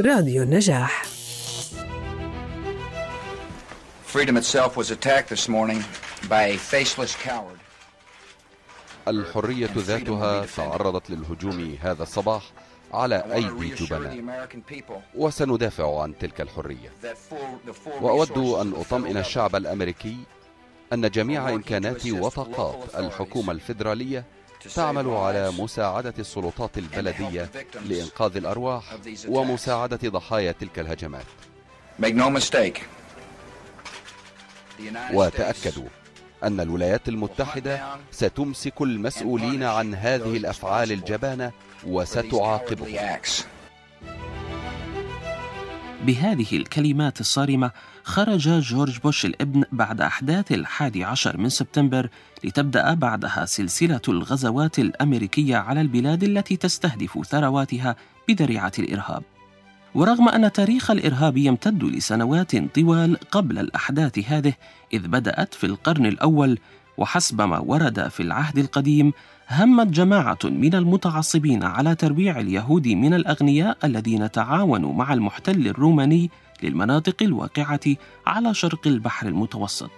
راديو النجاح. Freedom itself was attacked this morning by a faceless coward. الحرية ذاتها تعرضت للهجوم هذا الصباح على أيدي جبناء وسندافع عن تلك الحرية. وأود أن أطمئن الشعب الأمريكي أن جميع إمكانات وطاقات الحكومة الفيدرالية تعمل على مساعدة السلطات البلدية لإنقاذ الأرواح ومساعدة ضحايا تلك الهجمات. وتأكدوا أن الولايات المتحدة ستمسك المسؤولين عن هذه الأفعال الجبانة وستعاقبهم. بهذه الكلمات الصارمة خرج جورج بوش الابن بعد أحداث الحادي عشر من سبتمبر لتبدأ بعدها سلسلة الغزوات الأمريكية على البلاد التي تستهدف ثرواتها بذريعة الإرهاب. ورغم أن تاريخ الإرهاب يمتد لسنوات طوال قبل الأحداث هذه إذ بدأت في القرن الأول وحسب ما ورد في العهد القديم همت جماعة من المتعصبين على ترويع اليهود من الأغنياء الذين تعاونوا مع المحتل الروماني للمناطق الواقعة على شرق البحر المتوسط.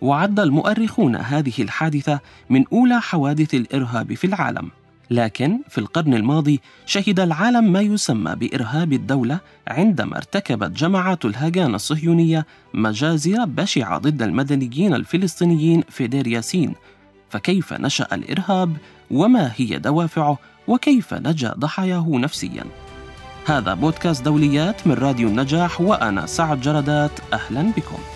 وعد المؤرخون هذه الحادثة من أولى حوادث الإرهاب في العالم. لكن في القرن الماضي شهد العالم ما يسمى بإرهاب الدولة عندما ارتكبت جماعات الهجان الصهيونية مجازر بشعة ضد المدنيين الفلسطينيين في دير ياسين. فكيف نشأ الإرهاب؟ وما هي دوافعه؟ وكيف نجأ ضحاياه نفسيا؟ هذا بودكاست دوليات من راديو النجاح وأنا سعد جردات. أهلا بكم.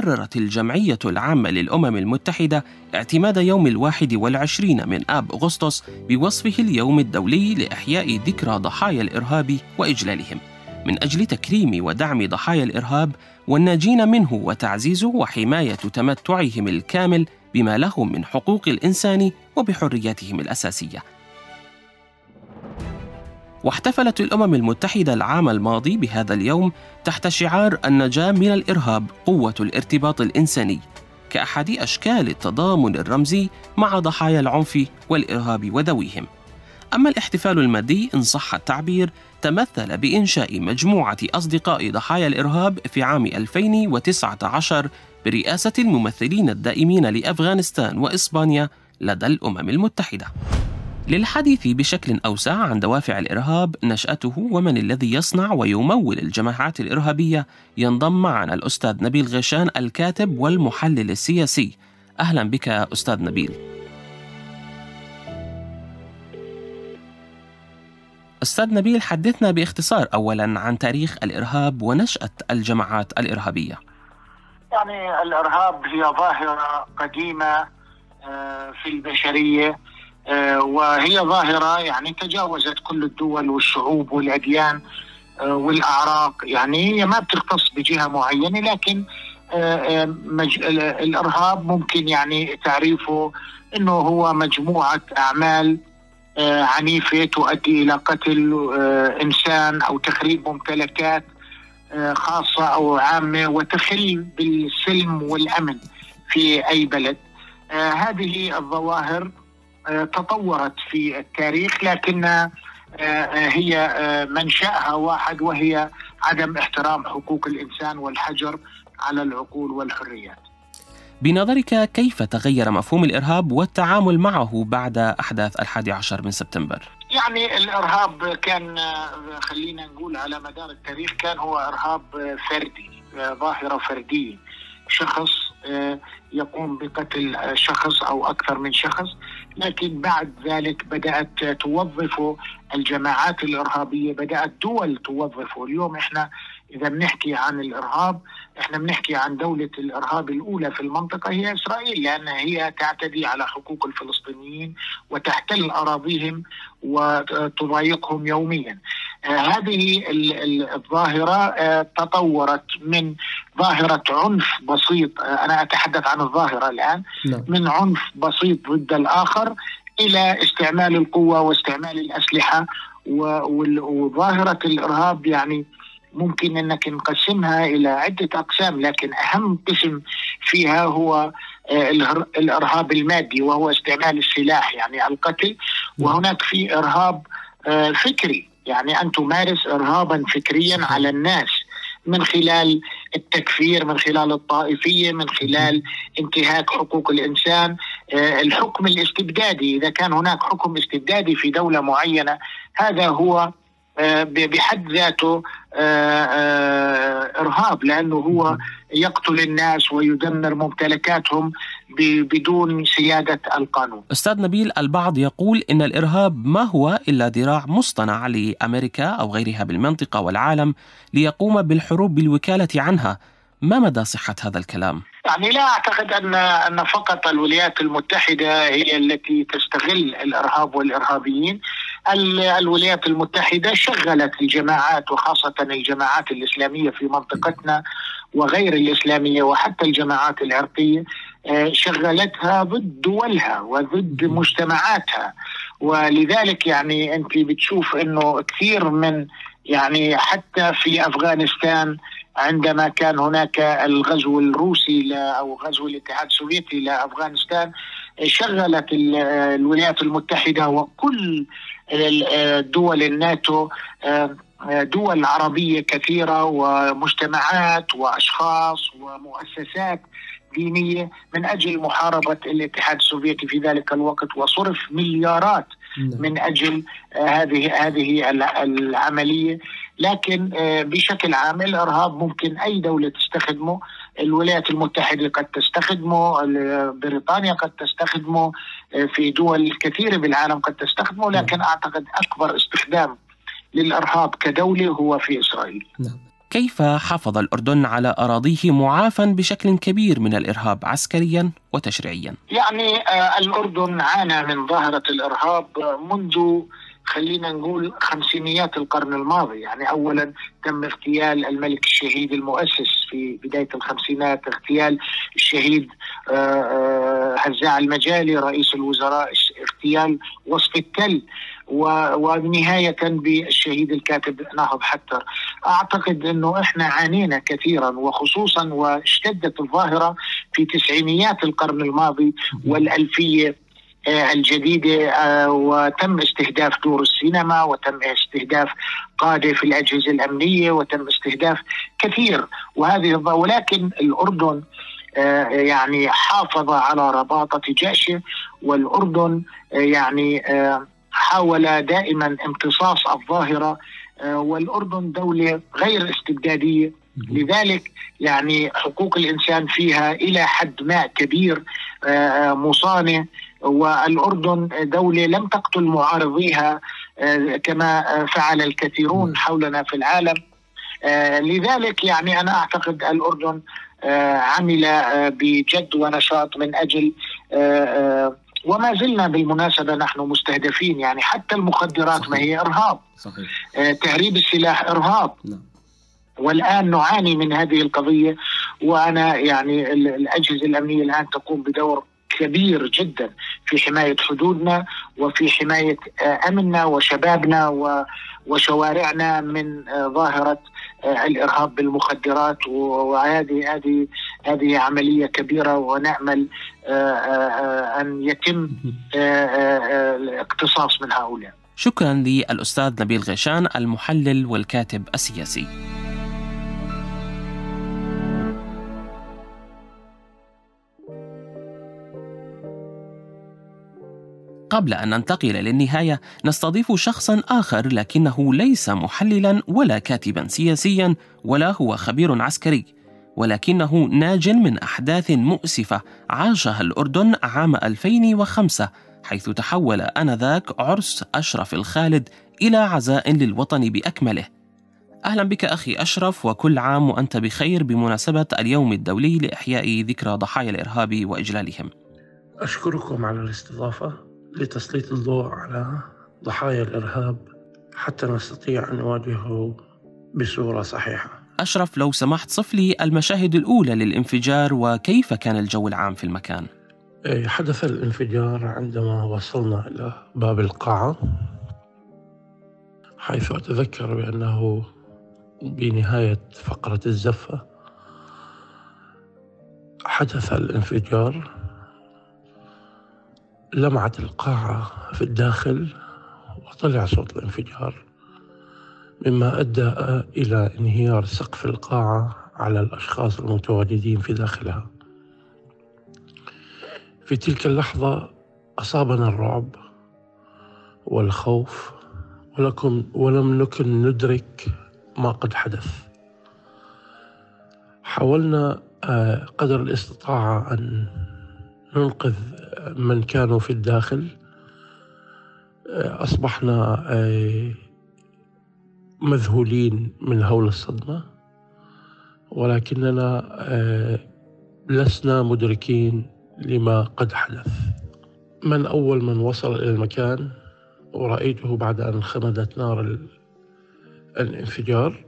قررت الجمعية العامة للأمم المتحدة اعتماد يوم الواحد والعشرين من آب أغسطس بوصفه اليوم الدولي لإحياء ذكرى ضحايا الإرهاب وإجلالهم. من أجل تكريم ودعم ضحايا الإرهاب والناجين منه وتعزيز وحماية تمتعهم الكامل بما لهم من حقوق الإنسان وبحرياتهم الأساسية. واحتفلت الأمم المتحدة العام الماضي بهذا اليوم تحت شعار النجاة من الإرهاب قوة الارتباط الإنساني كأحد أشكال التضامن الرمزي مع ضحايا العنف والإرهاب وذويهم. أما الاحتفال المادي إن صح التعبير تمثل بإنشاء مجموعة أصدقاء ضحايا الإرهاب في عام 2019 برئاسة الممثلين الدائمين لأفغانستان وإسبانيا لدى الأمم المتحدة. للحديث بشكل أوسع عن دوافع الإرهاب نشأته ومن الذي يصنع ويمول الجماعات الإرهابية. ينضم معنا الأستاذ نبيل غيشان الكاتب والمحلل السياسي. أهلا بك أستاذ نبيل. أستاذ نبيل حدثنا باختصار أولا عن تاريخ الإرهاب ونشأة الجماعات الإرهابية. يعني الإرهاب هي ظاهرة قديمة آه، في البشرية. آه، وهي ظاهرة يعني تجاوزت كل الدول والشعوب والأديان آه، والأعراق. يعني هي ما بتختص بجهة معينة لكن آه، آه، مج... ال- الإرهاب ممكن يعني تعريفه إنه هو مجموعة أعمال آه، عنيفة تؤدي إلى قتل آه، إنسان أو تخريب ممتلكات آه، خاصة أو عامة وتخل بالسلم والأمن في أي بلد. آه، هذه الظواهر آه، تطورت في التاريخ لكن هي آه، منشأها واحد وهي عدم احترام حقوق الإنسان والحجر على العقول والحريات بنظرك كيف تغير مفهوم الإرهاب والتعامل معه بعد أحداث الحادي عشر من سبتمبر؟ يعني الإرهاب كان آه، خلينا نقول على مدار التاريخ كان هو إرهاب آه، فردي آه، ظاهرة فردية شخص آه، يقوم بقتل آه، شخص أو أكثر من شخص. لكن بعد ذلك بدأت توظفه الجماعات الإرهابية بدأت دول توظفه اليوم إحنا إذا بنحكي عن الإرهاب إحنا بنحكي عن دولة الإرهاب الأولى في المنطقة هي إسرائيل لانها هي تعتدي على حقوق الفلسطينيين وتحتل أراضيهم وتضايقهم يوميا. آه، هذه ال- ال- الظاهرة آه، تطورت من ظاهرة عنف بسيط آه، أنا أتحدث عن الظاهرة الآن نعم. من عنف بسيط ضد الآخر إلى استعمال القوة واستعمال الأسلحة وظاهرة الإرهاب يعني ممكن أنك نقسمها إلى عدة أقسام لكن أهم قسم فيها هو آه، الإرهاب المادي وهو استعمال السلاح يعني القتل وهناك في إرهاب آه، فكري يعني أن تمارس إرهابا فكريا على الناس من خلال التكفير من خلال الطائفية من خلال انتهاك حقوق الإنسان. آه، الحكم الاستبدادي إذا كان هناك حكم استبدادي في دولة معينة هذا هو آه، بحد ذاته إرهاب لأنه هو يقتل الناس ويدمر ممتلكاتهم بدون سيادة القانون. أستاذ نبيل البعض يقول إن الإرهاب ما هو إلا ذراع مصطنع لأمريكا أو غيرها بالمنطقة والعالم ليقوم بالحروب بالوكالة عنها. ما مدى صحة هذا الكلام؟ يعني لا أعتقد ان أن فقط الولايات المتحدة هي التي تستغل الإرهاب والإرهابيين الولايات المتحدة شغلت الجماعات وخاصة الجماعات الإسلامية في منطقتنا وغير الإسلامية وحتى الجماعات العرقية آه، شغلتها ضد دولها وضد مجتمعاتها. ولذلك يعني أنت بتشوف إنه كثير من يعني حتى في أفغانستان عندما كان هناك الغزو الروسي أو غزو الاتحاد السوفيتي لأفغانستان شغلت الولايات المتحدة وكل دول الناتو دول عربية كثيرة ومجتمعات وأشخاص ومؤسسات دينية من أجل محاربة الاتحاد السوفيتي في ذلك الوقت وصرف مليارات نعم. من أجل هذه هذه العملية لكن آه، بشكل عام الارهاب ممكن أي دولة تستخدمه الولايات المتحدة قد تستخدمه بريطانيا قد تستخدمه آه، في دول كثيرة بالعالم قد تستخدمه نعم. لكن أعتقد أكبر استخدام للإرهاب كدولة هو في إسرائيل نعم. كيف حافظ الأردن على أراضيه معافى بشكل كبير من الإرهاب عسكريا وتشريعيا؟ يعني آه، الأردن عانى من ظاهرة الإرهاب منذ خلينا نقول خمسينيات القرن الماضي. يعني اولا تم اغتيال الملك الشهيد المؤسس في بداية الخمسينات اغتيال الشهيد آه، آه، هزاع المجالي رئيس الوزراء اغتيال وصف التل ونهاية بالشهيد الكاتب ناهض حتر. أعتقد أنه إحنا عانينا كثيرا وخصوصا واشتدت الظاهرة في تسعينيات القرن الماضي والألفية الجديدة آه، وتم استهداف دور السينما وتم استهداف قادة في الأجهزة الأمنية وتم استهداف كثير. وهذه ولكن الأردن آه، يعني حافظ على رباطة جيشه والأردن يعني حاول دائما امتصاص الظاهرة والأردن دولة غير استبدادية. لذلك يعني حقوق الإنسان فيها إلى حد ما كبير مصانع والأردن دولة لم تقتل معارضيها آه، كما فعل الكثيرون حولنا في العالم آه، لذلك يعني أنا أعتقد الأردن آه، عمل بجد ونشاط من أجل وما زلنا بالمناسبة نحن مستهدفين يعني حتى المخدرات صحيح. ما هي إرهاب صحيح. تهريب السلاح إرهاب نعم. والآن نعاني من هذه القضية وأنا يعني الأجهزة الأمنية الآن تقوم بدور كبير جدا في حماية حدودنا وفي حماية آه، أمننا وشبابنا وشوارعنا من آه، ظاهرة آه، الإرهاب بالمخدرات وهذه هذه هذه عملية كبيرة ونأمل أن يتم الاقتصاص من هؤلاء. شكرا للأستاذ نبيل غيشان المحلل والكاتب السياسي. قبل أن ننتقل للنهاية نستضيف شخصا آخر لكنه ليس محللا ولا كاتبا سياسيا ولا هو خبير عسكري ولكنه ناج من أحداث مؤسفة عاشها الأردن عام 2005 حيث تحول آنذاك عرس أشرف الخالد إلى عزاء للوطن بأكمله. أهلا بك أخي أشرف وكل عام وأنت بخير بمناسبة اليوم الدولي لإحياء ذكرى ضحايا الإرهاب وإجلالهم. أشكركم على الاستضافة. لتسليط الضوء على ضحايا الإرهاب حتى نستطيع أن نواجهه بصورة صحيحة. أشرف لو سمحت صف لي المشاهد الأولى للانفجار وكيف كان الجو العام في المكان. إيه، حدث الانفجار عندما وصلنا إلى باب القاعة حيث أتذكر بأنه بنهاية فقرة الزفة حدث الانفجار. لمعت القاعة في الداخل وطلع صوت الانفجار مما أدى إلى انهيار سقف القاعة على الأشخاص المتواجدين في داخلها. في تلك اللحظة أصابنا الرعب والخوف ولكم ولم نكن ندرك ما قد حدث. حاولنا آه، قدر الاستطاعة أن ننقذ من كانوا في الداخل. آه، أصبحنا آه، مذهولين من هول الصدمة. ولكننا لسنا مدركين لما قد حدث. من أول من وصل إلى المكان ورأيته بعد أن خمدت نار الانفجار.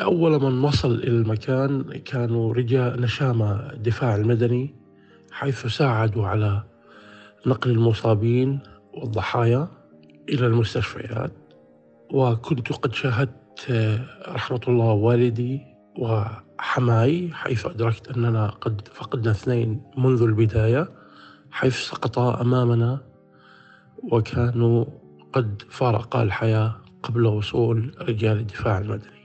أول من وصل إلى المكان كانوا رجال نشامة الدفاع المدني. حيث ساعدوا على نقل المصابين والضحايا إلى المستشفيات. وكنت قد شاهدت رحمة الله والدي وحماي حيث أدركت أننا قد فقدنا اثنين منذ البداية حيث سقطا أمامنا وكانوا قد فارقا الحياة قبل وصول رجال الدفاع المدني.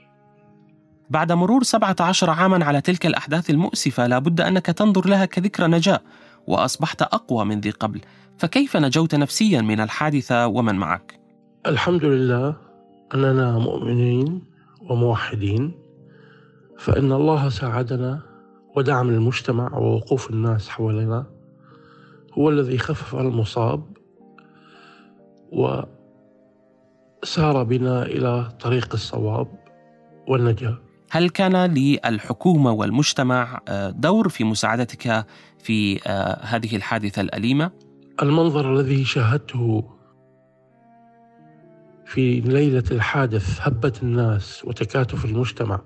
بعد مرور 17 عاما على تلك الأحداث المؤسفة لابد أنك تنظر لها كذكرى نجاة وأصبحت أقوى من ذي قبل فكيف نجوت نفسيا من الحادثة ومن معك؟ الحمد لله أننا مؤمنين وموحدين فإن الله ساعدنا ودعم المجتمع ووقوف الناس حولنا هو الذي خفف المصاب وسار بنا إلى طريق الصواب والنجاة هل كان للحكومة والمجتمع آه، دور في مساعدتك في آه، هذه الحادثة الأليمة؟ المنظر الذي شاهدته في ليلة الحادث هبة الناس وتكاتف المجتمع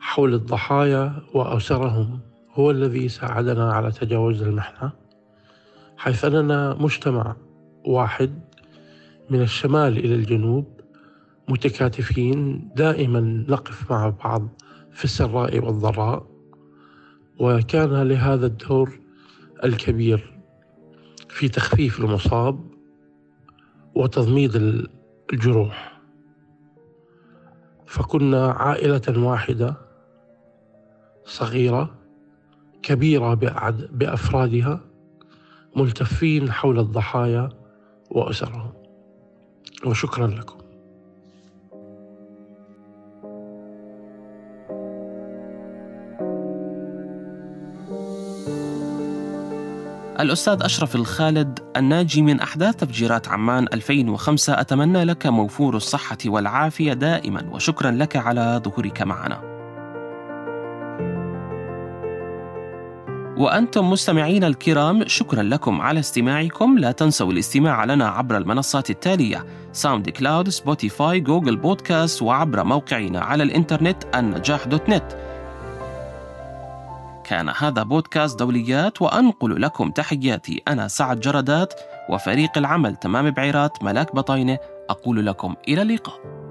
حول الضحايا وأسرهم هو الذي ساعدنا على تجاوز المحنة حيث أننا مجتمع واحد من الشمال إلى الجنوب متكاتفين دائما نقف مع بعض في السراء والضراء وكان لهذا الدور الكبير في تخفيف المصاب وتضميد الجروح. فكنا عائلة واحدة صغيرة كبيرة بأفرادها ملتفين حول الضحايا واسرهم وشكرا لكم. الأستاذ أشرف الخالد الناجي من أحداث تفجيرات عمان 2005 أتمنى لك موفور الصحة والعافية دائما وشكرا لك على ظهورك معنا. وأنتم مستمعين الكرام شكرا لكم على استماعكم. لا تنسوا الاستماع لنا عبر المنصات التالية SoundCloud Spotify Google Podcast وعبر موقعنا على الإنترنت النجاح dot net. كان هذا بودكاست دوليات وأنقل لكم تحياتي. أنا سعد جردات وفريق العمل تمام بعيرات ملاك بطاينة أقول لكم إلى اللقاء.